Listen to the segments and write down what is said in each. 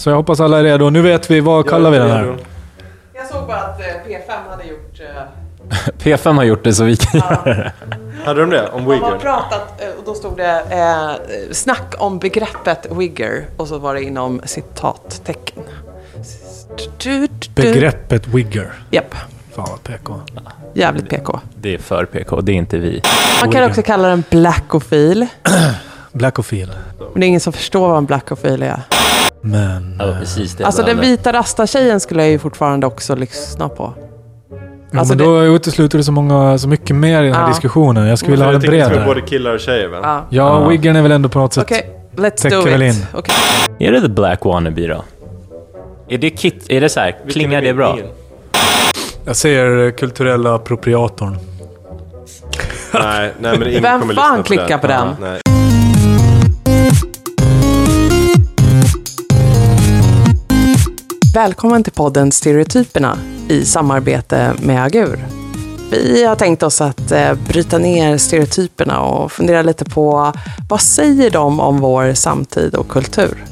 Så jag hoppas alla är redo. Nu vet vi, vad kallar vi den här? Jag såg bara att eh, P5 hade gjort... eh, P5 har gjort det så vi kan göra det. Hade de det? Om De har Wigger? pratat eh, och då stod det eh, snack om begreppet wigger och så var det inom citattecken. Begreppet wigger. Japp, Fan vad PK. jävligt PK. Det är för PK, det är inte vi. Man kan också kalla den blackofil. Blackofil. Men det är ingen som förstår vad en blackofil är. Men... Ja, precis det. Alltså den vita rasta-tjejen skulle jag ju fortfarande också lyssna på. Ja, Alltså, men då utesluter det så, många, så mycket mer i den här Ja. diskussionen. Jag skulle vilja ha jag den tycker det ska vara bredare. både killar och tjejer väl? Ja. Ja, wiggern är väl ändå på något sätt... Okej, let's Täcker do väl it. in. Okej. Är det the black wannabe då? Är det kit... Är det så här? Klingar det bra? Jag säger eh, kulturella appropriatorn. Nej, nej men ingen Vem kommer fan lyssna klickar på den? Välkommen till podden Stereotyperna i samarbete med Agur. Vi har tänkt oss att eh, bryta ner stereotyperna och fundera lite på vad säger de om vår samtid och kultur?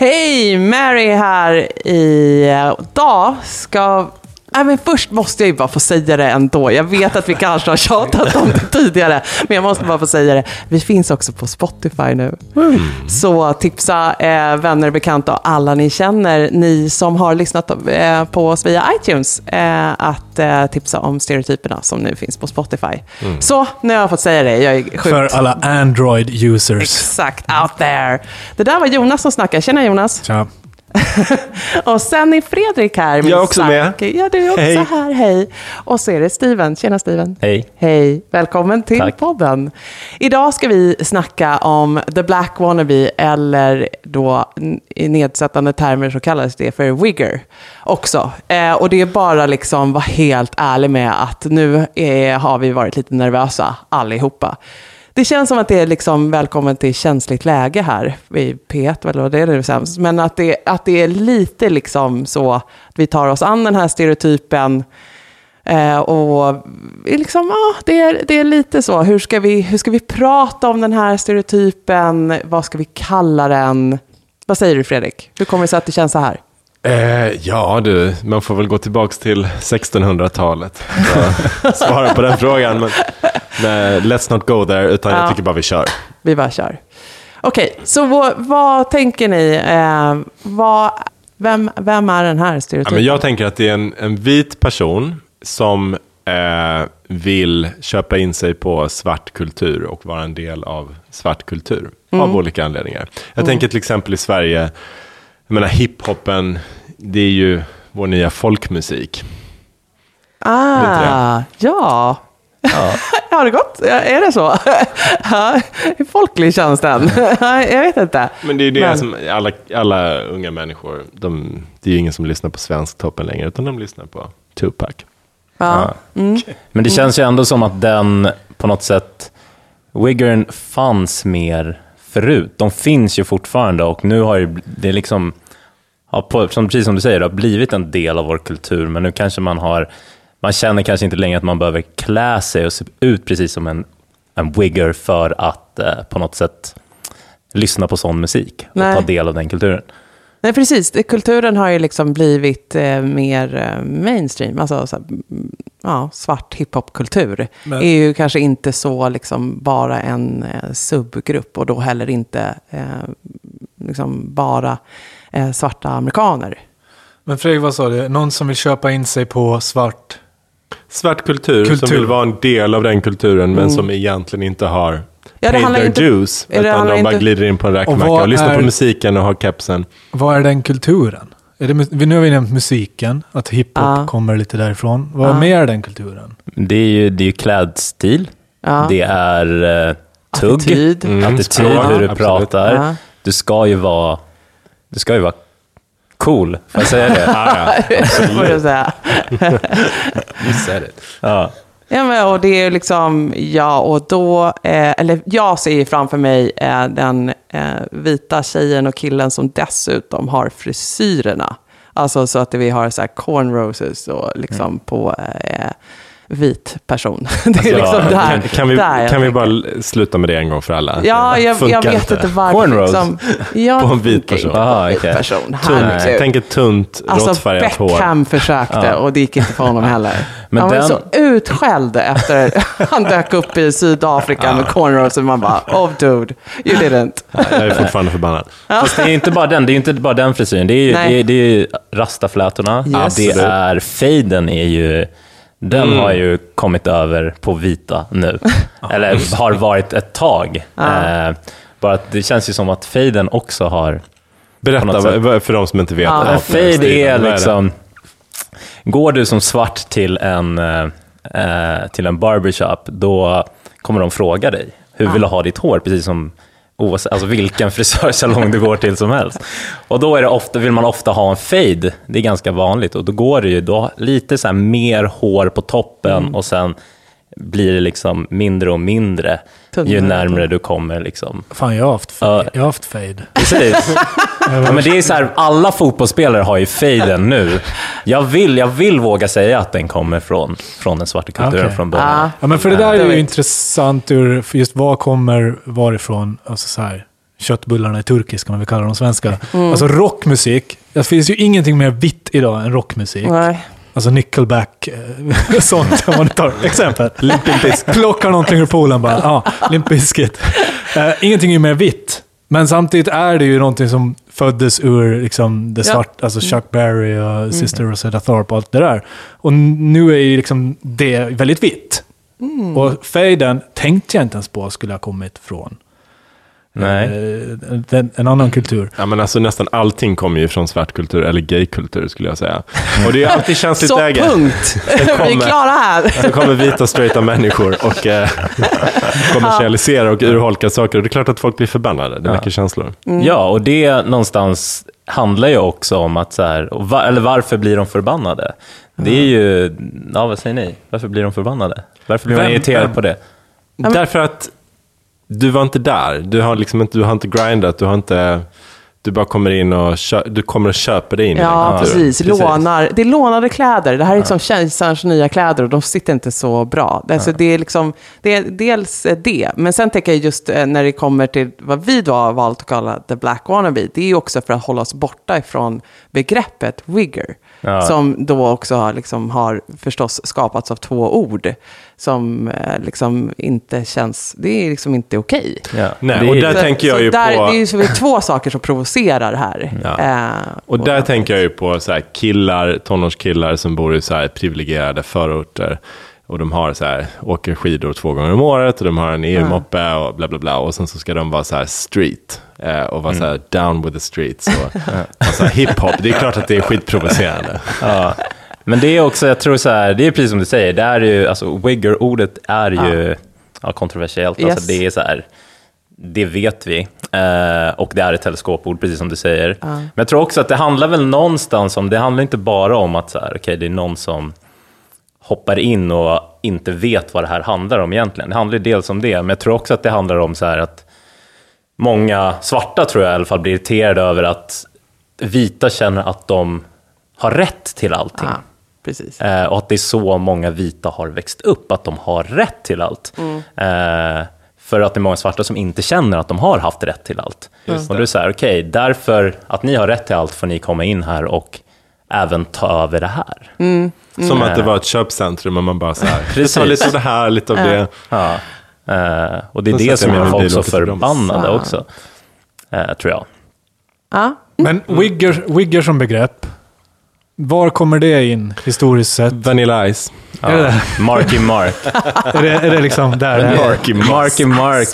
Hej! Mary här eh, idag ska... Nej, men först måste jag ju bara få säga det ändå. Jag vet att vi kanske har tjatat om det tidigare, men jag måste bara få säga det. Vi finns också på Spotify nu. Så tipsa eh, vänner, bekanta och alla ni känner, ni som har lyssnat eh, på oss via iTunes, eh, att eh, tipsa om stereotyperna som nu finns på Spotify. Så, nu har jag fått säga det. Jag är sjukt... För alla Android-users. Exakt, out there. Det där var Jonas som snackade. Tjena Jonas. Tja. Och sen är Fredrik här. min Jag är också med. Ja, du är också Hej. här. Hej. Och så är det Steven. Tjena Steven. Hej. Hej. Välkommen till Tack. podden. Idag ska vi snacka om The Black Wannabe, eller då i nedsättande termer så kallas det för wigger också. Eh, och det är bara liksom vara helt ärlig med att nu är, har vi varit lite nervösa allihopa. Det känns som att det är liksom välkommen till känsligt läge här i P1, eller vad det är det sämst. Men att det, att det är lite liksom så att vi tar oss an den här stereotypen Eh, och liksom, ja, det, är, det är lite så. Hur ska, vi, hur ska vi prata om den här stereotypen? Vad ska vi kalla den? Vad säger du Fredrik? Hur kommer det sig att det känns så här? Eh, ja du, man får väl gå tillbaks till 1600-talet. för att Svara på den frågan. Men, nej, let's not go there, utan Ja. jag tycker bara vi kör. Vi bara kör. Okej, så vad, vad tänker ni? Eh, vad, vem, vem är den här Ja, stereotypen? men jag tänker att det är en, en vit person som eh, vill köpa in sig på svart kultur och vara en del av svart kultur. Av olika anledningar. Jag tänker till exempel i Sverige, jag menar hiphopen, det är ju vår nya folkmusik. ah, ja. Ja. Har det gått? Är det så? Ja, folklig känns den? jag vet inte. Men det är ju det Men- som alla, alla unga människor, de, det är ju ingen som lyssnar på svensk toppen längre, utan de lyssnar på Tupac. Ja. Men det känns ju ändå som att den på något sätt, Wiggern fanns mer förut. De finns ju fortfarande och nu har ju det liksom, ja, på, som, precis som du säger, det har blivit en del av vår kultur, men nu kanske man har, man känner kanske inte längre att man behöver klä sig och se ut precis som en, en wigger för att eh, på något sätt lyssna på sån musik och Nej. ta del av den kulturen. Nej, precis. Kulturen har ju liksom blivit eh, mer eh, mainstream. Alltså så här, ja, svart hiphopkultur är ju kanske inte så liksom bara en eh, subgrupp och då heller inte eh, liksom bara eh, svarta amerikaner. Men Fredrik, vad sa du? Någon som vill köpa in sig på svart... Svart kultur, Kultur. som vill vara en del av den kulturen, men som egentligen inte har Mm. Ja, det paid their inte- dues. det Utan de bara inte- glider in på en Och räkmacka och, vad lyssnar är- på musiken och har kepsen. Vad är den kulturen? Är det, nu har vi nämnt musiken, att hiphop Ja. kommer lite därifrån. Vad är Ja. mer den kulturen? Det är ju, det är ju klädstil, Ja. det är eh, tugg, Attityd. Mm, attityd, hur du absolut. pratar. Ja. Du ska ju vara, du ska ju vara cool, får jag säga det? Ja, ja. får säga. You said it. Ja. Ja, men, och det är liksom, ja, och då, eh, eller jag ser ju framför mig eh, den eh, vita tjejen och killen som dessutom har frisyrerna. Alltså så att vi har så här cornroses och liksom på eh, vit person. Det är Alltså, liksom där, Kan, kan vi, där kan vi bara sluta med det en gång för alla? Ja, jag, jag vet inte varför. Cornrows? Liksom, ja, På en vit person. inte Aha, vit okej. person. Tunt, tänk ett tunt, Alltså råttfärgat hår. Beckham försökte och det gick inte för honom heller. Men han var ju den- så utskälld efter han dök upp i Sydafrika med cornrows och man bara, oh dude, you didn't. Jag är fortfarande förbannad. Fast det är inte bara den, det är inte bara den frisyren. Det är ju, det är, det är ju rastaflätorna, Yes. det är fejden är ju, den Mm. har ju kommit över på vita nu. Eller har varit ett tag. Eh, bara att det känns ju som att fejden också har... Berätta för de som inte vet. Ja. En fade är liksom... Går du som svart till en, eh, eh, till en barbershop, då kommer de fråga dig, hur vill du ha ditt hår? Precis som oavsett, alltså vilken frisörsalong du går till som helst. Och då är det ofta, vill man ofta ha en fade, det är ganska vanligt. Och då går det ju då lite så mer hår på toppen och sen blir det liksom mindre och mindre ju närmare du kommer. Liksom. Fan, jag har haft fade. Jag har haft fade. Precis. Ja, men det är så här, alla fotbollsspelare har ju faden nu. Jag vill, jag vill våga säga att den kommer från, från den svarta kulturen Okej. från början. Ah. Ja, men för det där är ju intressant ur, just vad kommer varifrån, alltså så här, köttbullarna är turkiska, man vill kalla dem svenska. Mm. Alltså rockmusik, det finns ju ingenting mer vitt idag än rockmusik. Nej. Alltså nickelback, eh, sånt om man tar exempel. Limp. Plockar någonting ur poolen bara, ja, Limp Bizkit. Eh, ingenting är mer vitt. Men samtidigt är det ju någonting som föddes ur liksom, det Ja. svart, alltså Chuck Berry och Sister Rosetta Thorpe och allt det där. Och nu är ju liksom det väldigt vitt. Och faden tänkte jag inte ens på skulle ha kommit från Nej. eh, den, en annan kultur. Ja, men alltså, nästan allting kommer ju från svartkultur, eller gaykultur skulle jag säga. Och det är alltid känsligt Så läge. punkt! Vi är kommer- klara här. Så kommer vita straighta människor och eh, kommersialiserar och urholkar saker. Och det är klart att folk blir förbannade. Det väcker känslor. Ja, och det någonstans handlar ju också om att så här, och va, eller varför blir de förbannade? Det är ju, ja vad säger ni? Varför blir de förbannade? Varför blir man irriterad på det? Därför att du var inte där. Du har, liksom inte, du har inte grindat. Du har inte... Du bara kommer in och, kö, du kommer och köper dig in i Ja, den kulturen. precis. Lånar, det är lånade kläder. Det här är liksom kejsarens nya kläder och de sitter inte så bra. Alltså, det, är liksom, det är dels det, men sen tänker jag just eh, när det kommer till vad vi då har valt att kalla the black wannabe, det är också för att hålla oss borta ifrån begreppet wigger. Ja. Som då också har, liksom, har förstås skapats av två ord som eh, liksom inte känns, det är liksom inte okej. Ja. Nej, det, och är- där Så- tänker jag ju där, på- Det är ju så det är två saker som provocerar här. Ja. Eh, Och där tänker jag ju på så här killar, tonårskillar som bor i så här privilegierade förorter. Och de har så här, åker skidor två gånger om året och de har en EU-moppe och bla bla bla. Och sen så ska de vara så här street eh, och vara så här down with the streets och ha så här hiphop. Det är klart att det är skitprovocerande. Ja. Men det är också, jag tror så här, det är precis som du säger, det är ju, alltså wigger-ordet är ju ja. kontroversiellt. Yes. Alltså det är så här, det vet vi. Eh, och det är ett teleskopord, precis som du säger. Men jag tror också att det handlar väl någonstans om, det handlar inte bara om att så här, okay, det är någon som hoppar in och inte vet vad det här handlar om egentligen. Det handlar ju dels om det, men jag tror också att det handlar om så här att många svarta tror jag i alla fall blir irriterade över att vita känner att de har rätt till allting. Ja, precis. Eh, och att det är så många vita har växt upp, att de har rätt till allt. Eh, för att det är många svarta som inte känner att de har haft rätt till allt. Och då är det så här, okej, därför att ni har rätt till allt får ni komma in här och även ta över det här. Som att det var ett köpcentrum och man bara så här, Precis. ta lite av det här, lite av det. Ja. Eh, och det är Då det som gör folk så förbannade också. Eh, tror jag. Ja. Men wigger, wigger som begrepp, var kommer det in historiskt sett? Vanilla Ice. Är, det, Marky Mark. är, det, är det liksom där? Marky Moss. Marky Mark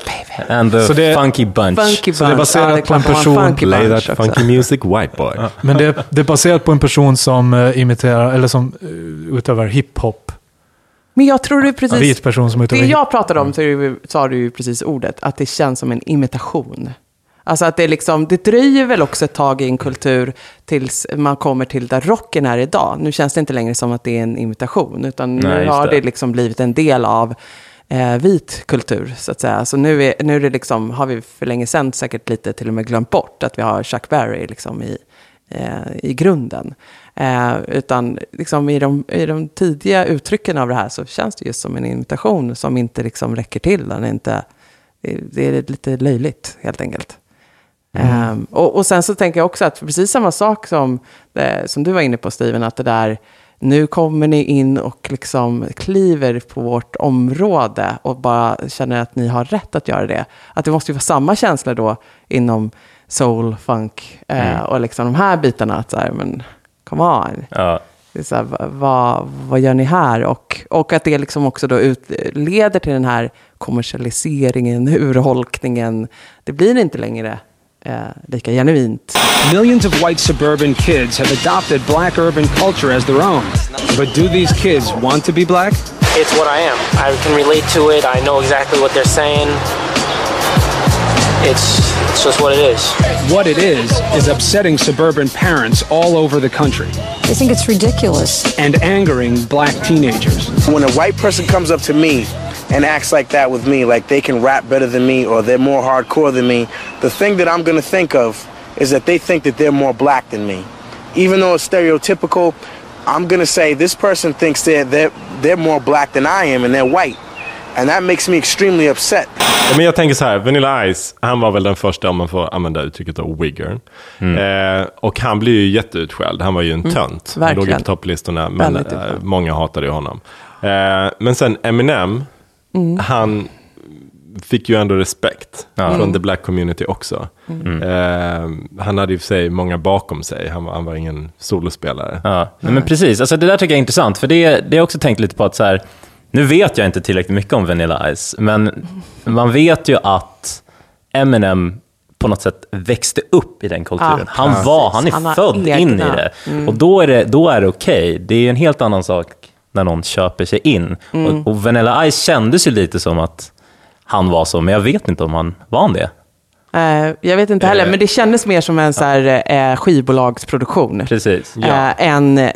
and the det- Funky Bunch. Funky Så det är Bunch. baserat Ja, det på en person. Play Bunch that också. funky music, white boy. Men det, det är baserat på en person som uh, imiterar, eller som uh, utövar hiphop. Men jag tror det är En precis... vit person som utövar Det jag pratade om så sa du ju precis ordet, att det känns som en imitation. Alltså att det, liksom, det dröjer väl också ett tag i en kultur tills man kommer till där rocken är idag. Nu känns det inte längre som att det är en imitation, utan Nej, nu har det. det liksom blivit en del av eh, vit kultur, så att säga. Så nu, är, nu är det liksom, har vi för länge sedan säkert lite till och med glömt bort att vi har Chuck Berry liksom i, eh, i grunden. Eh, utan liksom i, de, i de tidiga uttrycken av det här så känns det just som en imitation som inte liksom räcker till. Den inte, det, det är lite löjligt helt enkelt. Um, och, och sen så tänker jag också att precis samma sak som, eh, som du var inne på Steven, att det där, nu kommer ni in och liksom kliver på vårt område och bara känner att ni har rätt att göra det. Att det måste ju vara samma känsla då inom soul, funk eh, och liksom de här bitarna. Att så här, men come on. Ja. Det är så här, va- vad, vad gör ni här? Och, och att det liksom också då ut, leder till den här kommersialiseringen, urholkningen. Det blir inte längre eh, lika genuint. Millions of white suburban kids have adopted black urban culture as their own. But do these kids want to be black? It's what I am. I can relate to it. I know exactly what they're saying. It's, it's just what it is. What it is, is upsetting suburban parents all over the country I think it's ridiculous. and angering black teenagers. When a white person comes up to me and acts like that with me, like they can rap better than me or they're more hardcore than me, the thing that I'm gonna think of is that they think that they're more black than me. Even though it's stereotypical, I'm gonna say this person thinks they're, they're, they're more black than I am and they're white. And that makes me extremely upset. Ja, Men jag tänker så här, Vanilla Ice, han var väl den första, om man får använda uttrycket då, wigger. Eh, och han blev ju jätteutskälld, han var ju en tönt. Han låg ju på topplistorna, men eh, många hatade ju honom. Eh, men sen Eminem, han fick ju ändå respekt från the black community också. Eh, han hade ju för sig många bakom sig, han var, han var ingen solospelare. Ja, men precis. Alltså, det där tycker jag är intressant, för det, det har jag också tänkt lite på att så här, nu vet jag inte tillräckligt mycket om Vanilla Ice, men man vet ju att Eminem på något sätt växte upp i den kulturen. Ja, han var, han är Han född egna. in i det. Och då är det, då är det okej. Det är en helt annan sak när någon köper sig in. Och, och Vanilla Ice kändes ju lite som att han var så, men jag vet inte om han var han det. Eh, jag vet inte heller, Eh. men det kändes mer som en så här, eh, skivbolagsproduktion. Precis. Än eh,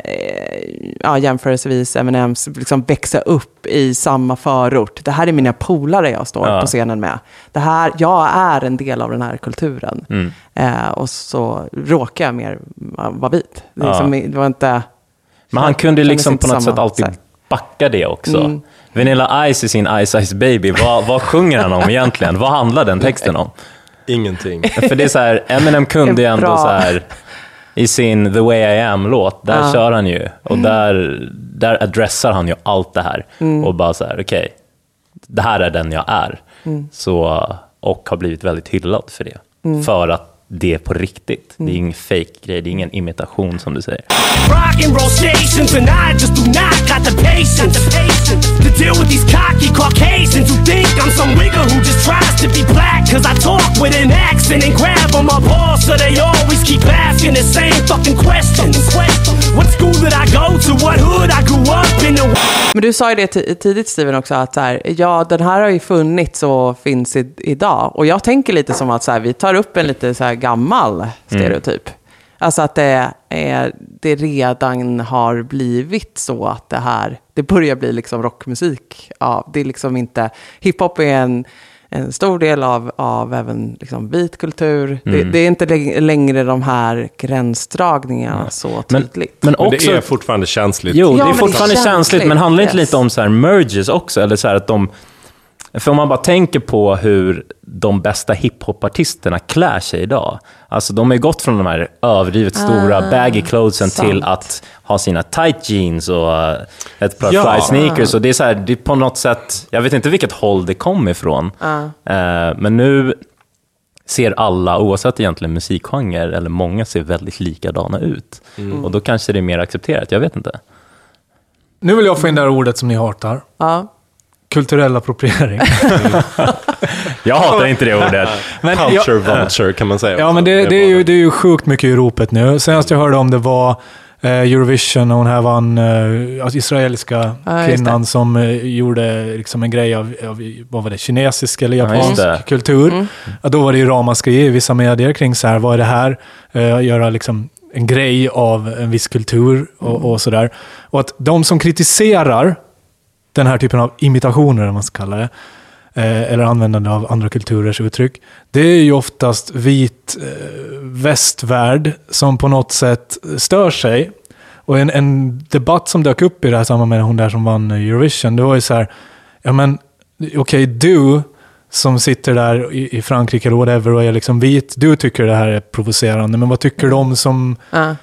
ja, jämförelsevis Eminems liksom växa upp i samma förort. Det här är mina polare jag står Ja. på scenen med. Det här, jag är en del av den här kulturen. Mm. Och så råkar jag mer vara vit. Det, är Ja. liksom, det var inte... Men han kunde liksom på något sätt alltid sätt. backa det också. Mm. Vanilla Ice i sin Ice Ice Baby, vad, vad sjunger han om egentligen? Vad handlar den texten om? Ingenting. För det är så här, Eminem kunde ju ändå så här, i sin The Way I Am-låt, där Ja. kör han ju. Och där, där adressar han ju allt det här. Och bara så här, okej, det här är den jag är. Så, och har blivit väldigt hyllad för det. För att det är på riktigt. Det är ingen fake grej det är ingen imitation som du säger. What school did I go to? What hood I grew up in? Men du sa ju det ti- tidigt Steven också, att så här, ja, den här har ju funnits och finns i, idag. Och jag tänker lite som att så här, vi tar upp en lite så här gammal stereotyp. Alltså att det, är, det redan har blivit så att det här, det börjar bli liksom rockmusik. Ja, det är liksom inte, hiphop är en, en stor del av, av även liksom vit kultur. Det, det är inte lä- längre de här gränsdragningarna så Men, tydligt. men Men också, det är fortfarande känsligt. Jo, Ja, det är men det är fortfarande känsligt, känsligt, men handlar inte yes. lite om så här merges också? Eller så här att de, för om man bara tänker på hur de bästa hiphopartisterna klär sig idag. Alltså de har ju gått från de här överdrivet stora baggy clothesen till sant. att ha sina tight jeans och eh, ett par Ja. fly sneakers. Och det är så här, det är på något sätt, jag vet inte vilket håll det kom ifrån. Eh, men nu ser alla, oavsett egentligen musikgenre, eller många ser väldigt likadana ut. Och då kanske det är mer accepterat, jag vet inte. Nu vill jag få in det här ordet som ni hatar. Ja. Kulturell appropriering. Jag hatar inte det ordet. Men Culture jag, vulture kan man säga. ja, men det, det, är ju, det är ju sjukt mycket i ropet nu. Senast jag hörde om det var eh, Eurovision och hon här vann, eh, alltså israeliska just kvinnan som eh, gjorde liksom en grej av, av, vad var det, kinesisk eller japansk det. kultur. Ja, då var det ju ramaskri i vissa medier kring så här, vad är det här? Eh, göra liksom en grej av en viss kultur och, och sådär. Och att de som kritiserar den här typen av imitationer, om man ska kalla det, eh, eller användande av andra kulturers uttryck, det är ju oftast vit eh, västvärld som på något sätt stör sig. Och en, en debatt som dök upp i det här sammanhanget med hon där som vann Eurovision, det var ju så här, ja men okej, du som sitter där i, i Frankrike eller whatever och är liksom vit, du tycker det här är provocerande, men vad tycker de som uh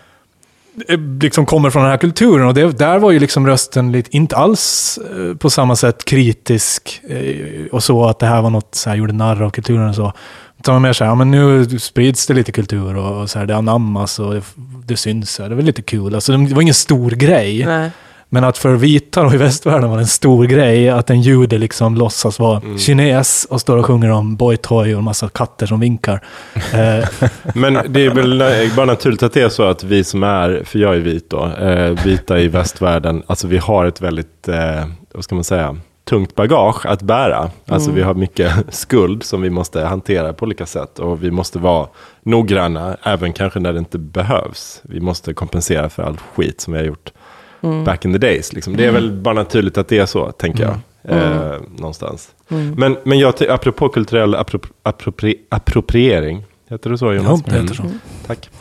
Eh, liksom kommer från den här kulturen? Och det, där var ju liksom rösten lite, inte alls eh, på samma sätt kritisk eh, och så, att det här var något så här, gjorde narr av kulturen och så. Utan var mer så här, ja, men nu sprids det lite kultur och, och så här, det anammas och det, det syns. Så här, det var lite kul. Alltså, det var ingen stor grej. Nej. Men att för vita då i västvärlden var det en stor grej att en jude liksom låtsas vara kines och står och sjunger om boy toy och en massa katter som vinkar. Eh, Men det är väl bara naturligt att det är så att vi som är, för jag är vit då, eh, vita i västvärlden, alltså vi har ett väldigt, eh, vad ska man säga, tungt bagage att bära. Alltså vi har mycket skuld som vi måste hantera på olika sätt och vi måste vara noggranna, även kanske när det inte behövs. Vi måste kompensera för all skit som vi har gjort back in the days. Liksom. Det är väl bara naturligt att det är så, tänker jag. Eh, någonstans. Men, men jag, apropå kulturell appro, appropri, appropriering, heter det så Jonas? ja, det heter så. Tack.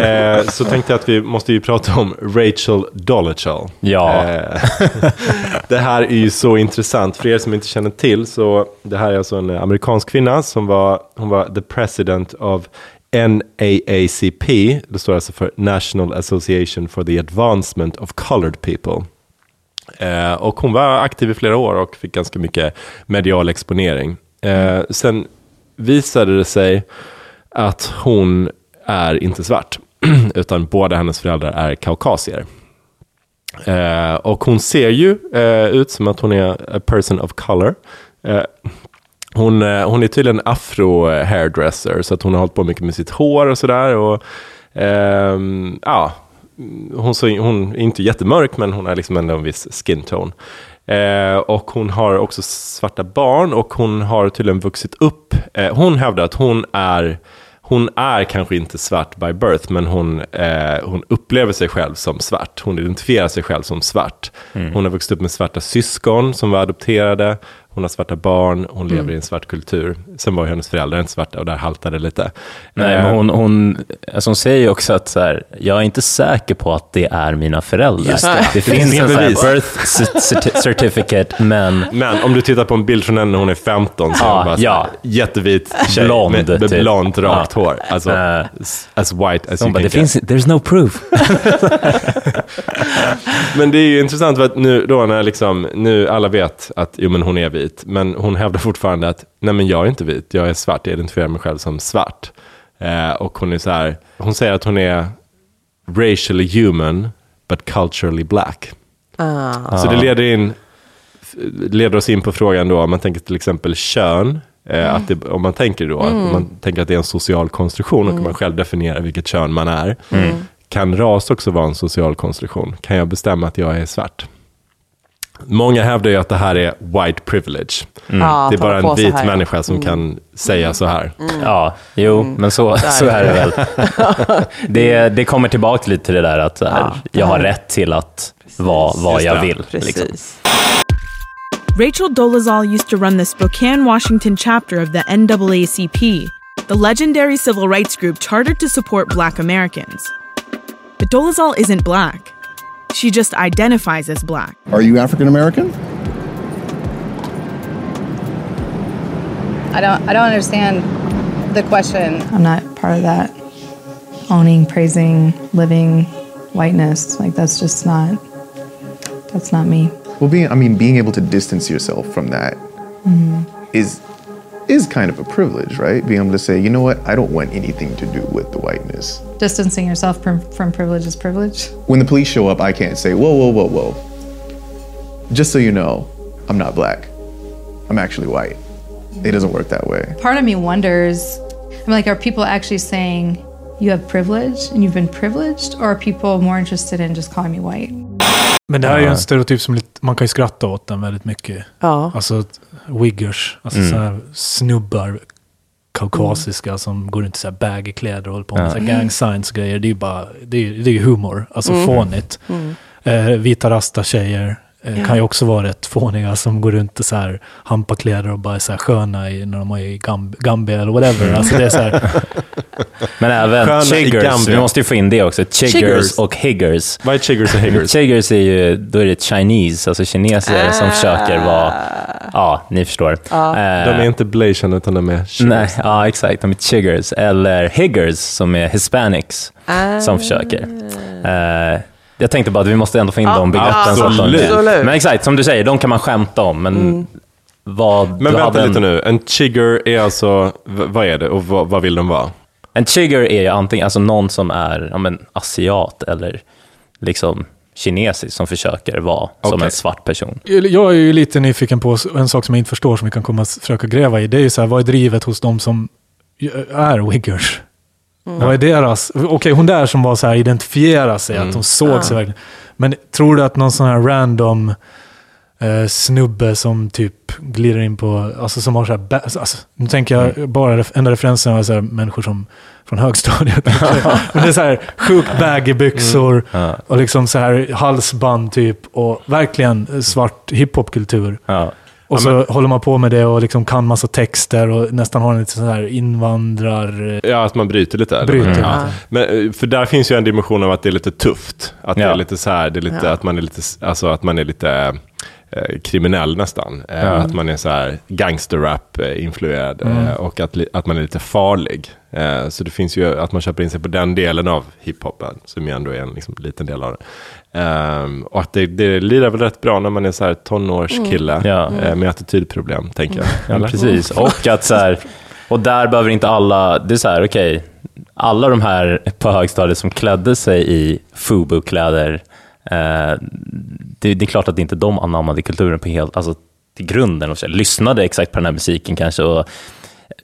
Eh, så tänkte jag att vi måste ju prata om Rachel Dolezal. Ja. Eh, det här är ju så intressant. För er som inte känner till så det här är alltså en amerikansk kvinna som var, hon var the president of NAACP. Det står alltså för National Association for the Advancement of Colored People. Eh, och hon var aktiv i flera år och fick ganska mycket medial exponering. Eh, sen visade det sig att hon är inte svart, utan båda hennes föräldrar är kaukasier. Eh, och hon ser ju eh, ut som att hon är a person of color. Eh, Eh, hon, eh, hon är tydligen afro-hairdresser, så att hon har hållit på mycket med sitt hår och sådär. Och, ehm, ja, hon, så, hon är inte jättemörk, men hon har liksom ändå en viss skin tone. Eh, och hon har också svarta barn och hon har tydligen vuxit upp. Eh, hon hävdar att hon är, hon är kanske inte svart by birth, men hon, eh, hon upplever sig själv som svart. Hon identifierar sig själv som svart. Hon har vuxit upp med svarta syskon som var adopterade. Hon har svarta barn, hon lever i en svart kultur. Sen var ju hennes föräldrar inte svarta och där haltade det lite. Nej, Eh, men hon, hon, alltså hon säger ju också att så här, jag är inte säker på att det är mina föräldrar. Just det. det finns en så här bevis. birth certi- certificate, men Men om du tittar på en bild från henne när hon är 15 så hon bara ja. här, jättevit tjej Blond, med, med typ. blont rakt Ja. hår. Alltså, Eh. as- white as you bara, can det finns, there's no proof. Men det är ju intressant för att nu då när liksom, nu alla vet att jo, men hon är vit, men hon hävdar fortfarande att nej men jag är inte vit, jag är svart, jag identifierar mig själv som svart. Eh, och hon är så här, hon säger att hon är racially human but culturally black. Ah. Så det leder, in, leder oss in på frågan då, om man tänker till exempel kön, eh, att det, om man tänker då, om man tänker att det är en social konstruktion och man själv definierar vilket kön man är. Kan ras också vara en social konstruktion? Kan jag bestämma att jag är svart? Många hävdar ju att det här är white privilege. Ja, det är bara en vit här. människa som kan säga så här. Ja, jo, men så, så är det väl. Det, det kommer tillbaka lite till det där att här, Ja, jag har rätt till att vara vad jag vill. Liksom. Rachel Dolezal used to run the Spokane, Washington chapter of the NAACP, the legendary civil rights group chartered to support black Americans. But Dolezal isn't black. She just identifies as black. Are you African American? I don't I don't understand the question. I'm not part of that owning, praising, living whiteness. Like that's just not that's not me. Well, being I mean, being able to distance yourself from that mm-hmm. is is kind of a privilege, right? Being able to say, you know what, I don't want anything to do with the whiteness. Distancing yourself from, from privilege is privilege. When the police show up, I can't say, whoa, whoa, whoa, whoa. Just so you know, I'm not black. I'm actually white. It doesn't work that way. Part of me wonders, I'm like, are people actually saying you have privilege and you've been privileged, or are people more interested in just calling me white? Men det här är ju en stereotyp som lite, man kan ju skratta åt den väldigt mycket. Ja. Alltså wiggers, alltså Mm. så här snubbar, kaukasiska som går runt i så här baggy kläder och håller på med Ja. så gang signs och grejer. Det är ju bara, det är, det är humor, alltså Mm. fånigt. Mm. Eh, vita rasta tjejer Ja. kan ju också vara rätt fåniga som går runt och så här hampakläder och bara är så här sköna i, när de är i Gamb- Gambia eller whatever. Alltså det är så här, Men även Sköna chiggers, vi måste ju få in det också. Chiggers, Chiggers. och higgers. Vad är chiggers och higgers? Chiggers är ju, då är det Chinese, alltså kineser som försöker vara, ja, ni förstår. Eh, De är inte blasian utan de är chiggers. Nej, ja exakt, de är chiggers. Eller higgers som är hispanics Ah. som försöker. Eh, jag tänkte bara att vi måste ändå få in Ja, de begreppen. så att de- absolut. Absolut. Men exakt, som du säger, de kan man skämta om. Men Mm. vad... Men vänta hade en- lite nu, en chigger är alltså, vad är det och vad, vad vill de vara? En chigger är ju antingen alltså någon som är ja, men, asiat eller liksom kinesisk som försöker vara som Okej. en svart person. jag är ju lite nyfiken på en sak som jag inte förstår som vi kan komma att försöka gräva i. Det är ju så här, vad är drivet hos de som ju är wiggers? Vad är deras... Okej, hon där som var så här, identifiera sig, att de såg sig verkligen. Men tror du att någon sån här random eh, snubbe som typ glider in på, alltså som har så här, ba- alltså, nu tänker jag bara, ref- enda referensen var så här, människor som från högstadiet. Men det är så här sjukt baggy byxor Ja. och liksom så här halsband typ och verkligen svart hiphopkultur. Ja. Och så håller man på med det och liksom kan massa texter och nästan har en lite sån här invandrar... Ja, att man bryter lite. Bryter, Mm. ja. Men, eh, för där finns ju en dimension av att det är lite tufft. Att det Ja. är lite så här, det är lite, Ja. att man är lite, alltså att man är lite kriminell nästan. Eh, Ja. Att man är så här gangsterrap-influerad eh, och att, att man är lite farlig. Eh, så det finns ju att man köper in sig på den delen av hiphopen, som ju ändå är en liksom, liten del av det. Ehm, och att det, det lirar väl rätt bra när man är så här tonårskille eh, med attitydproblem, tänker jag. Ja, Eller? precis. Och att så här, och där behöver inte alla, det är så här, okej, alla de här på högstadiet som klädde sig i FUBU-kläder, eh, det, det är klart att inte de anammade kulturen på helt, alltså till grunden och så, lyssnade exakt på den här musiken kanske och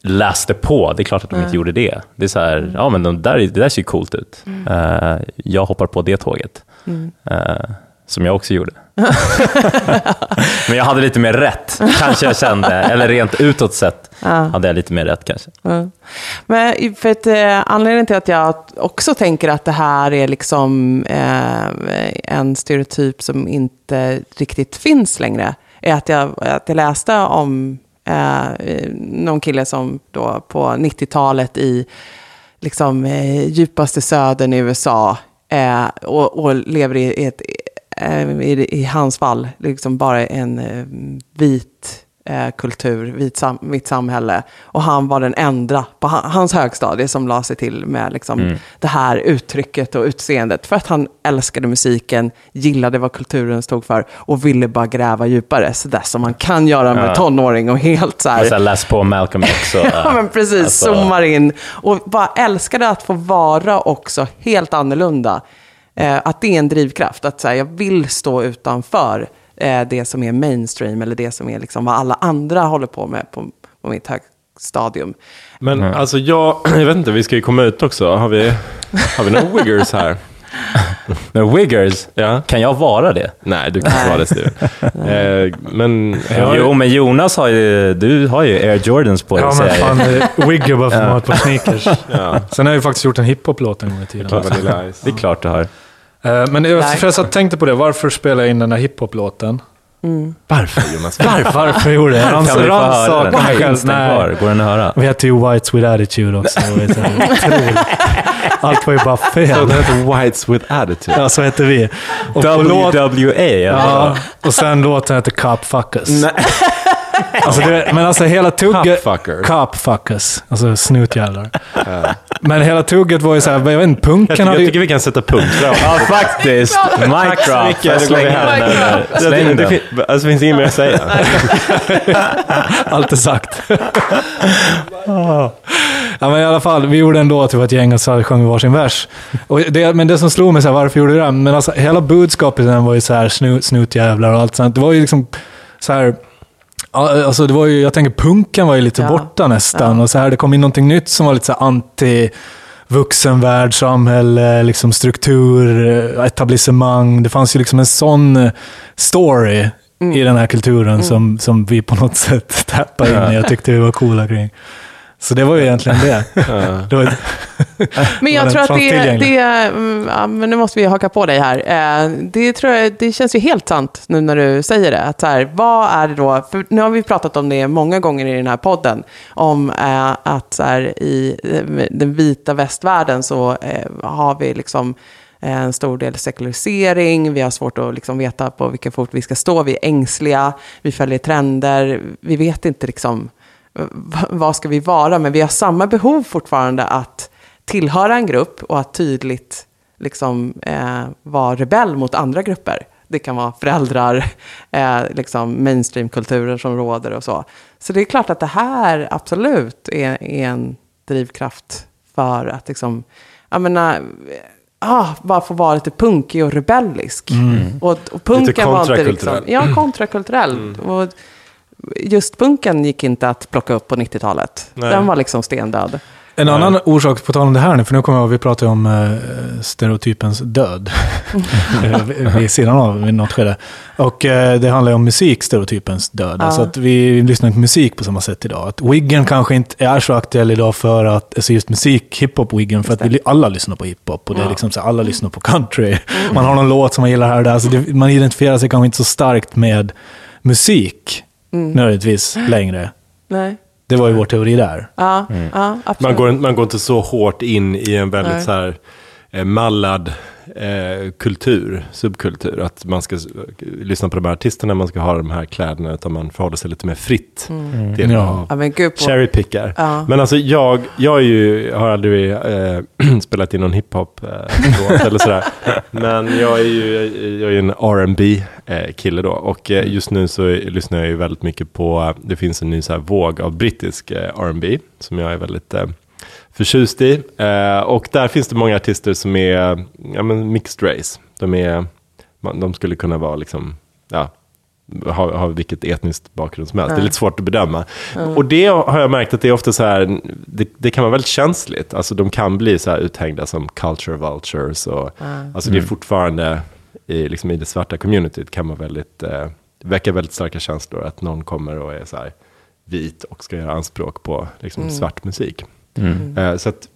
läste på. Det är klart att de inte gjorde det. Det är så här, ja men de där, det där ser ju coolt ut. Eh, jag hoppar på det tåget. Eh, som jag också gjorde. Men jag hade lite mer rätt, kanske jag kände. Eller rent utåt sett Ja. hade jag lite mer rätt kanske. Ja. Men för att, eh, anledningen till att jag också tänker att det här är liksom eh, en stereotyp som inte riktigt finns längre är att jag, att jag läste om eh, någon kille som då på 90-talet i liksom, eh, djupaste södern i USA eh, och, och lever i ett, i, i hans fall, liksom bara en eh, vit eh, kultur, vit, sam, vitt samhälle. Och han var den enda på ha- hans högstadie som la sig till med liksom, Mm. det här uttrycket och utseendet. För att han älskade musiken, gillade vad kulturen stod för och ville bara gräva djupare. Så där som man kan göra med Ja. tonåring och helt så här. så läs på Malcolm X. Och, Ja, men precis. alltså- Zoomar in. Och bara älskade att få vara också helt annorlunda. Eh, att det är en drivkraft. Att så här, jag vill stå utanför eh, det som är mainstream eller det som är liksom vad alla andra håller på med på, på mitt högstadium. Men alltså jag, jag vet inte, vi ska ju komma ut också. Har vi, har vi några wiggers här? Men Wiggers, Ja. kan jag vara det? Nej, du kan inte vara det Steve. eh, men ja, Jo, men Jonas har ju, du har ju Air Jordans på dig, Ja men fan, wigger bara för att man har ett par sneakers. ja, Sen har jag ju faktiskt gjort en hiphop-låt en gång i tiden. Vanilla Ice. Det är klart du har. Eh, Men jag, för jag satt tänkte på det, varför spelade jag in den här hiphop-låten? Varför Jonas? Varför, varför gjorde jag det? Kan vi få höra Rannsaka den? mig själv. Den? Nej. Går den att höra? Vi hette ju Whites with Attitude också. Allt var ju bara Så fel. det heter Whites with attitude. Ja, så hette vi. Och WWA. ja, och sen låten hette Cop Fuckers. Alltså, det, men alltså hela tugget... Copfuckers. Cop Fuckers. Alltså snutjävlar. Men hela tugget var ju såhär, jag vet inte, Jag, punken tycker, hade jag ju... tycker vi kan sätta punkt det. Ja, faktiskt. Mic drop. mycket. Då går vi Släng den där. Alltså, det finns inget mer att säga. Allt är sagt. ja, men i alla fall, vi gjorde en låt, vi var ett gäng och så sjöng vi varsin vers. Och det, men det som slog mig, så här, varför gjorde vi det? Men alltså, hela budskapet den var ju så här snut, snutjävlar och allt sånt. Det var ju liksom så här... ja, Alltså det var ju, jag tänker punken var ju lite Ja. borta nästan. Och så här, det kom in någonting nytt som var lite så anti vuxenvärld, samhälle, liksom struktur, etablissemang. Det fanns ju liksom en sån story i den här kulturen som, som vi på något sätt tappade in i. Jag tyckte vi var coola kring. Så det var ju egentligen det. det var, Men jag tror att det, det mm, ja, men nu måste vi haka på dig här. Eh, Det, tror jag, det känns ju helt sant nu när du säger det. Att så här, vad är det då? För nu har vi pratat om det många gånger i den här podden. Om eh, att så här, i eh, den vita västvärlden så har vi liksom en stor del sekularisering, vi har svårt att liksom veta på vilken fot vi ska stå, vi är ängsliga, vi följer trender, vi vet inte liksom vad ska vi vara, men vi har samma behov fortfarande att tillhöra en grupp och att tydligt liksom, eh, vara rebell mot andra grupper. Det kan vara föräldrar, eh, liksom mainstreamkulturen som råder och så. Så det är klart att det här absolut är, är en drivkraft för att liksom, jag menar, ah, bara få vara lite punkig och rebellisk. Mm. Och, och punken var inte liksom, kontrakulturell. ja, kontrakulturell. Och just punken gick inte att plocka upp på 90-talet. Nej. Den var liksom stendöd. En annan orsak, på tal om det här nu, för nu kommer jag ihåg, vi pratade om eh, stereotypens död. Eh, vid- sidan av i något skede. Och eh, det handlar ju om musik, stereotypens död. Ja. Alltså att vi lyssnar inte på musik på samma sätt idag. Att wiggen kanske inte är så aktuell idag för att, alltså just musik, hiphop-wiggen, för att vi alla lyssnar på hiphop. Och det är liksom så alla lyssnar på country. Man har någon låt som man gillar här och där. Så det, man identifierar sig kanske inte så starkt med musik, Mm. nödvändigtvis, längre. Nej. Det var ju vår teori där. Ja, ja absolut. Man går, man går inte så hårt in i en väldigt Nej. så här, mallad eh, kultur, subkultur. Att man ska lyssna på de här artisterna, man ska ha de här kläderna, utan man förhåller sig lite mer fritt. Mm. till Ja. av Ja, men gud på- cherrypickar. Ja. Men alltså jag, jag är ju, har aldrig eh, spelat in någon hiphop eh, eller sådär. Men jag är ju, jag är ju en R&B eh, kille då. Och eh, just nu så lyssnar jag ju väldigt mycket på, det finns en ny så här våg av brittisk eh, R&B som jag är väldigt eh, förtjust i. Eh, och där finns det många artister som är ja, men mixed race. De, är, man, de skulle kunna vara liksom, ja, ha, ha vilket etniskt bakgrund som helst. Det är lite svårt att bedöma. Mm. Och det har jag märkt att det är ofta så här, det, det kan vara väldigt känsligt. Alltså de kan bli så här uthängda som culture vultures. Och, Ja. Alltså det är Mm. fortfarande, i, liksom i det svarta communityt kan man väldigt, eh, väcka väldigt starka känslor. Att någon kommer och är så här vit och ska göra anspråk på liksom, Mm. svart musik. Mm. Eh, så att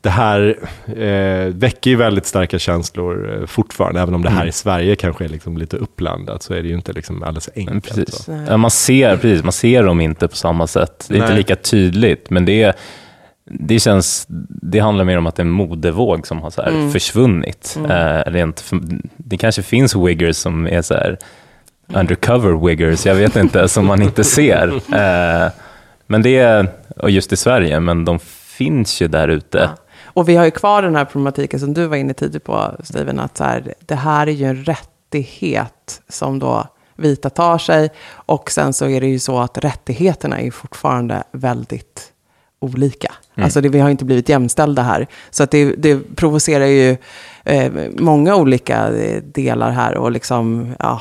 det här eh, väcker ju väldigt starka känslor eh, fortfarande. Även om det här Mm. i Sverige kanske är liksom lite uppblandat så är det ju inte liksom alldeles enkelt. Precis. Ja, man, ser, precis, man ser dem inte på samma sätt. Det är inte Nej. lika tydligt, men det, är, det, känns, det handlar mer om att det är en modevåg som har så Mm. försvunnit. Mm. Eh, rent, det kanske finns wiggers som är så här undercover wiggers, jag vet inte, som man inte ser. Eh, men det är, och just i Sverige, men de finns ju där ute. Och vi har ju kvar den här problematiken som du var inne tidigt på, Steven, att så här, det här är ju en rättighet som då vita tar sig. Och sen så är det ju så att rättigheterna är fortfarande väldigt olika. Mm. Alltså det, vi har inte blivit jämställda här. Så att det, det provocerar ju eh, många olika eh, delar här. Och liksom, ja,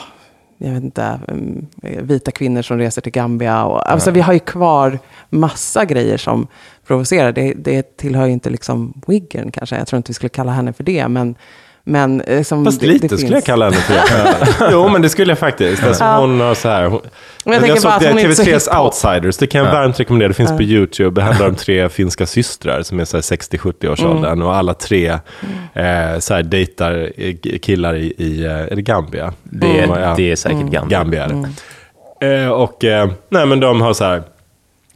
jag vet inte, mm, vita kvinnor som reser till Gambia. Och, alltså vi har ju kvar massa grejer som provocerar. Det, det tillhör ju inte liksom Wiggern kanske. Jag tror inte vi skulle kalla henne för det. Men, men eh, som Fast det, lite det skulle jag kalla henne för det. jo, men det skulle jag faktiskt. Alltså, Ja. Hon har så här... Hon, Men jag tänker såg bara att det hon är inte så TV3s hiphop. Outsiders, det kan jag Ja. varmt rekommendera. Det finns Ja. på YouTube. Det handlar om tre finska systrar som är så här 60-70-årsåldern. Mm. Och alla tre eh, så här dejtar eh, killar i, i eh, är det Gambia? Det är- har- det är säkert Mm. Gambia. Gambia. Mm. Eh, och eh, nej, men de har så här,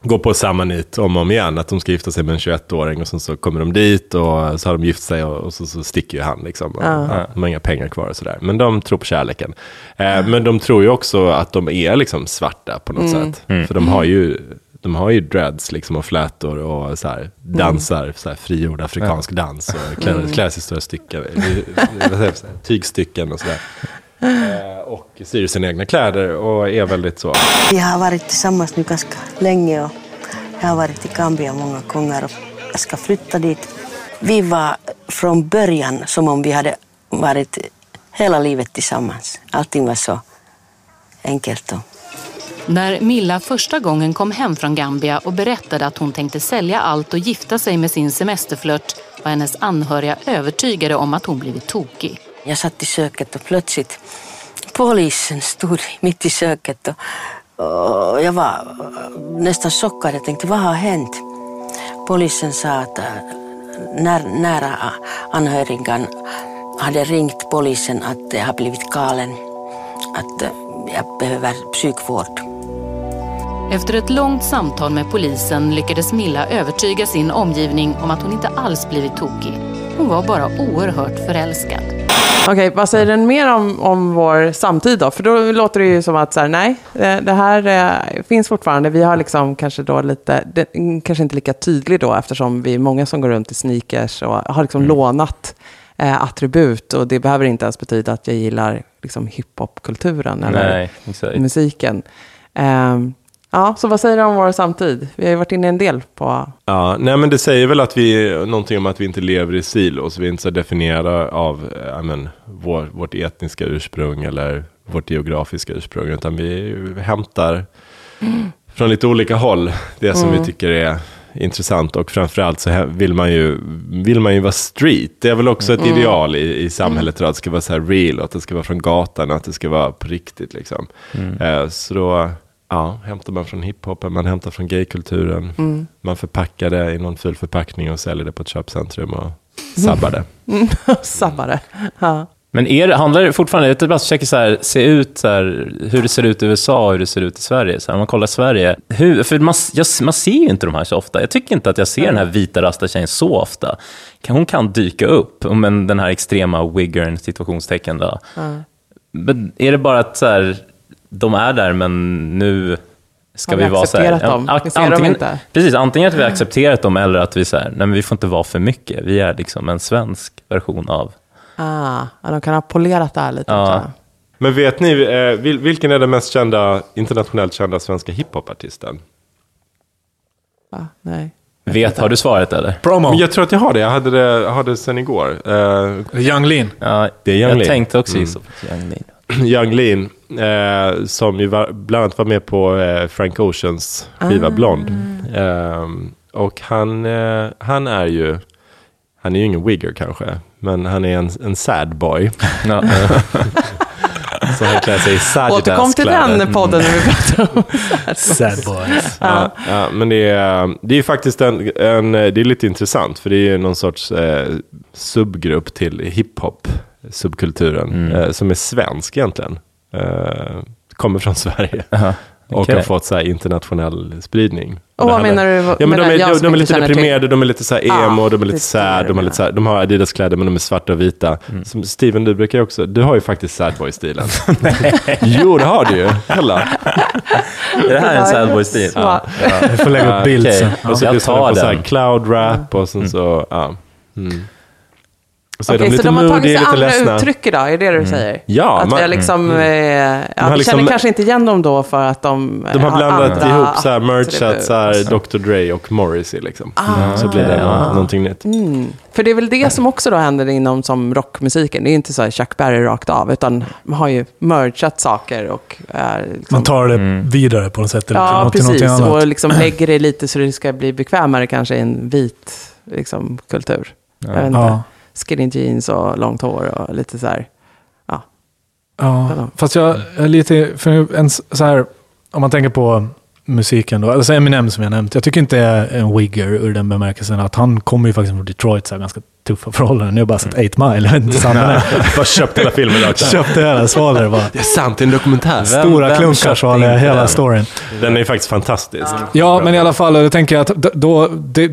går på samma nit om och om igen. Att de ska gifta sig med en 21-åring och sen så kommer de dit och så har de gift sig och, och så, så sticker ju han. Liksom. Och, Ja. ja, de har inga pengar kvar och sådär. Men de tror på kärleken. Eh, men de tror ju också att de är liksom svarta på något Mm. sätt. Mm. För de har ju de har ju dreads liksom och flätor och så här, dansar så här, frigjord afrikansk dans och klär, Mm. klär sig i stora stycken, tygstycken och sådär. Eh, och syr sina egna kläder och är väldigt så. Vi har varit tillsammans nu ganska länge och jag har varit i Gambia många gånger och jag ska flytta dit. Vi var från början som om vi hade varit hela livet tillsammans. Allting var så enkelt och När Milla första gången kom hem från Gambia och berättade att hon tänkte sälja allt och gifta sig med sin semesterflört var hennes anhöriga övertygade om att hon blivit tokig. Jag satt i köket och plötsligt polisen stod mitt i köket och, och jag var nästan chockad. Jag tänkte, vad har hänt? polisen sa att äh, när, nära anhörigan hade ringt polisen att äh, jag har blivit galen, att äh, jag behöver psykvård. Efter ett långt samtal med polisen lyckades Milla övertyga sin omgivning om att hon inte alls blivit tokig. Hon var bara oerhört förälskad. Okej, vad säger den mer om, om vår samtid då? För då låter det ju som att så här, nej, eh, det här eh, finns fortfarande. Vi har liksom kanske då lite, det, kanske inte lika tydlig då eftersom vi är många som går runt i sneakers och har liksom Mm. lånat eh, attribut och det behöver inte ens betyda att jag gillar liksom hiphopkulturen eller Nej, musiken. Ehm, ja, så vad säger du om vår samtid? Vi har ju varit inne en del på Ja, nej men det säger väl att vi, någonting om att vi inte lever i silos. Vi är inte så definierade av eh, ja, men, vår, vårt etniska ursprung eller vårt geografiska ursprung. Utan vi hämtar från lite olika håll det som Mm. vi tycker är intressant. Och framförallt så vill man ju, vill man ju vara street. Det är väl också ett Mm. ideal i, i samhället idag. Att det ska vara så här real, att det ska vara från gatan, att det ska vara på riktigt. Liksom. Mm. Eh, så då ja, hämtar man från hiphopen, man hämtar från gaykulturen. Mm. Man förpackar det i någon ful förpackning och säljer det på ett köpcentrum och sabbar det. Mm, sabbare. Ja. Men är det, handlar det fortfarande, jag bara försöker så här, se ut så här, hur det ser ut i USA och hur det ser ut i Sverige. Så här, om man kollar Sverige, hur, för man, jag, man ser ju inte de här så ofta. Jag tycker inte att jag ser den här vita rastatjejen så ofta. Kan- Hon kan dyka upp, men den här extrema wiggern, situationstecken då. Ja. Men är det bara att så här, de är där, men nu ska Har vi vi, vara så här... dem? ja, Vi ser dem antingen, inte. Precis, antingen att vi har accepterat dem eller att vi säger, nej men vi får inte vara för mycket. Vi är liksom en svensk version av... Ah, de kan ha polerat det här lite. Ja. Men vet ni, eh, vil, vilken är den mest kända, internationellt kända svenska hiphopartisten? Va? Nej. Vet, har du svaret eller? Promo. Men jag tror att jag har det, jag hade det, jag hade det sen igår. Uh, Young Lean. Ja, det är Young jag Lean. tänkte också Mm. gissa på Young Lean. Young Lean, eh, som ju var, bland annat var med på eh, Frank Oceans skiva Ah. Blond. Eh, och han, eh, han är ju, han är ju ingen wigger kanske, men han är en, en sad boy. Ja. Så han klär sig i Återkom till den podden när vi pratade om Sad boys. Ja, ja, men det är, det är faktiskt en, en, det är lite intressant, för det är ju någon sorts eh, subgrupp till hiphop, subkulturen, Mm. eh, som är svensk egentligen. Eh, kommer från Sverige. Aha, Och okej. har fått så här internationell spridning. Och vad menar du Ja, men de, är, de, de är lite känner till- deprimerade, de är lite så här Ah, emo, de är lite är sad, de, har du lite så här, de har Adidas-kläder men de är svarta och vita. Mm. Som Steven, du brukar ju också, du har ju faktiskt sad boy-stilen. jo, det har du ju. Kolla. Är det här en sad boy-stil? Så. Ja. Vi får lägga upp bild sen. Och så lyssnar de på så här den. cloud rap och sen så, ja. Mm. Så är Okej, de så lite de har tagit sig andra ledsna. uttryck idag, är det det du säger? Ja, att man- vi har liksom, mm. eh, ja, har vi liksom- känner kanske inte igen dem då för att de, De har blandat andra ihop så här merchat, så här Dr. Dre och Morrissey liksom. Ah. så blir det Ja. nå- någonting nytt. Mm. För det är väl det som också då händer inom som rockmusiken. Det är inte så här Chuck Berry rakt av, utan man har ju merchat saker och är liksom, Man tar det Mm. vidare på något sätt. Eller Ja, precis. Och liksom lägger det lite så det ska bli bekvämare kanske i en vit liksom, kultur. Jag vet inte. Ja. Skinny jeans och långt hår och lite så här. Ja. Ja, fast jag är lite, för en så här, om man tänker på musiken då, alltså Eminem som jag nämnt, jag tycker inte är en wigger ur den bemärkelsen att han kommer ju faktiskt från Detroit, så här, ganska tuffa förhållanden. Nu har jag bara sett 8 Mile, jag vet inte sanningen. Bara köpt hela filmen också. Köpte hela, svalde bara. Det är sant, det är en dokumentär. Stora vem klunkar köpte svalde hela den? storyn. Den är ju faktiskt fantastisk. Ja, men i alla fall, då tänker jag att då, det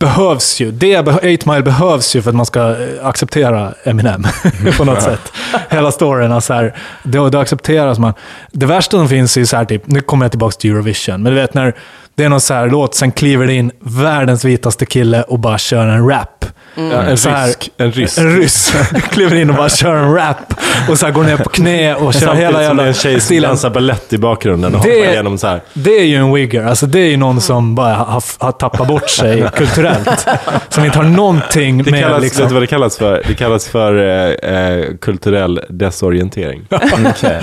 behövs ju, det, beh- 8 Mile behövs ju för att man ska eh, acceptera Eminem på något sätt. Hela storyn, alltså här, det, det accepteras man. Det värsta som finns är så här, typ, nu kommer jag tillbaka till Eurovision, men du vet när det är någon så här låt, sen kliver det in världens vitaste kille och bara kör en rap. Mm. Ja, en, Så här- rysk, en rysk. En ryss kliver in och bara kör en rap och så här går ner på knä och kör Samtidigt hela som det är jävla en tjej som stilen. dansar balett i bakgrunden och Det- hoppar igenom så här. Det är ju en wigger. Alltså det är ju någon som bara har, har tappat bort sig kulturellt. Som inte har någonting Det med kallas, liksom... Vet du vad det kallas för? Det kallas för eh, eh, kulturell desorientering. Okej.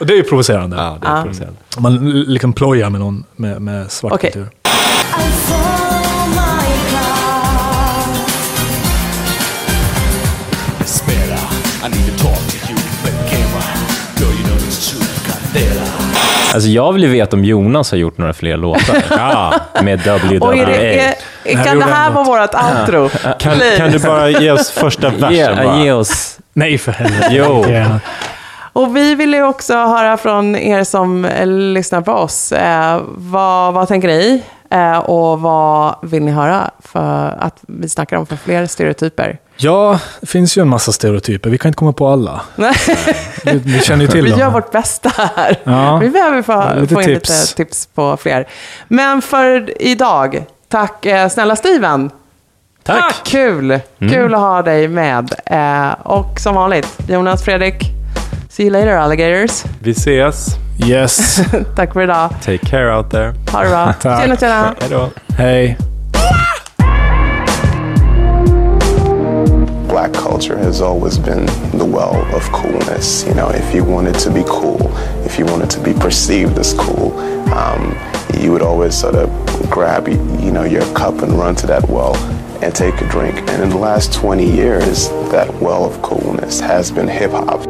Och det är ju provocerande. Ja, det är provocerande. Man liksom plojar med någon med, med svart Okej. kultur. Alltså jag vill ju veta om Jonas har gjort några fler låtar. ja. Med WWA. Är det, är, kan det här vara vårt outro? Kan, Please. kan du bara ge oss första versen? Ge, ge oss... Nej för helvete. Jo. Och vi vill ju också höra från er som eh, lyssnar på oss. Eh, vad, vad tänker ni? Eh, och vad vill ni höra för att vi snackar om för fler stereotyper? Ja, det finns ju en massa stereotyper. Vi kan inte komma på alla. Nej. Vi, vi känner ju till Vi dem. gör vårt bästa här. Ja. Vi behöver få, Lite få in tips. lite tips på fler. Men för idag, tack eh, snälla Steven. Tack. Kul! Mm. Kul att ha dig med. Eh, och som vanligt, Jonas, Fredrik, see you later alligators. Vi ses. Yes. tack för idag. Take care out there. Ha det bra. Tack. Tjena, tjena. Hej då. Hej. Black culture has always been the well of coolness. You know, if you wanted to be cool, if you wanted to be perceived as cool, um, you would always sort of grab, you know, your cup and run to that well and take a drink. And in the last 20 years, that well of coolness has been hip hop.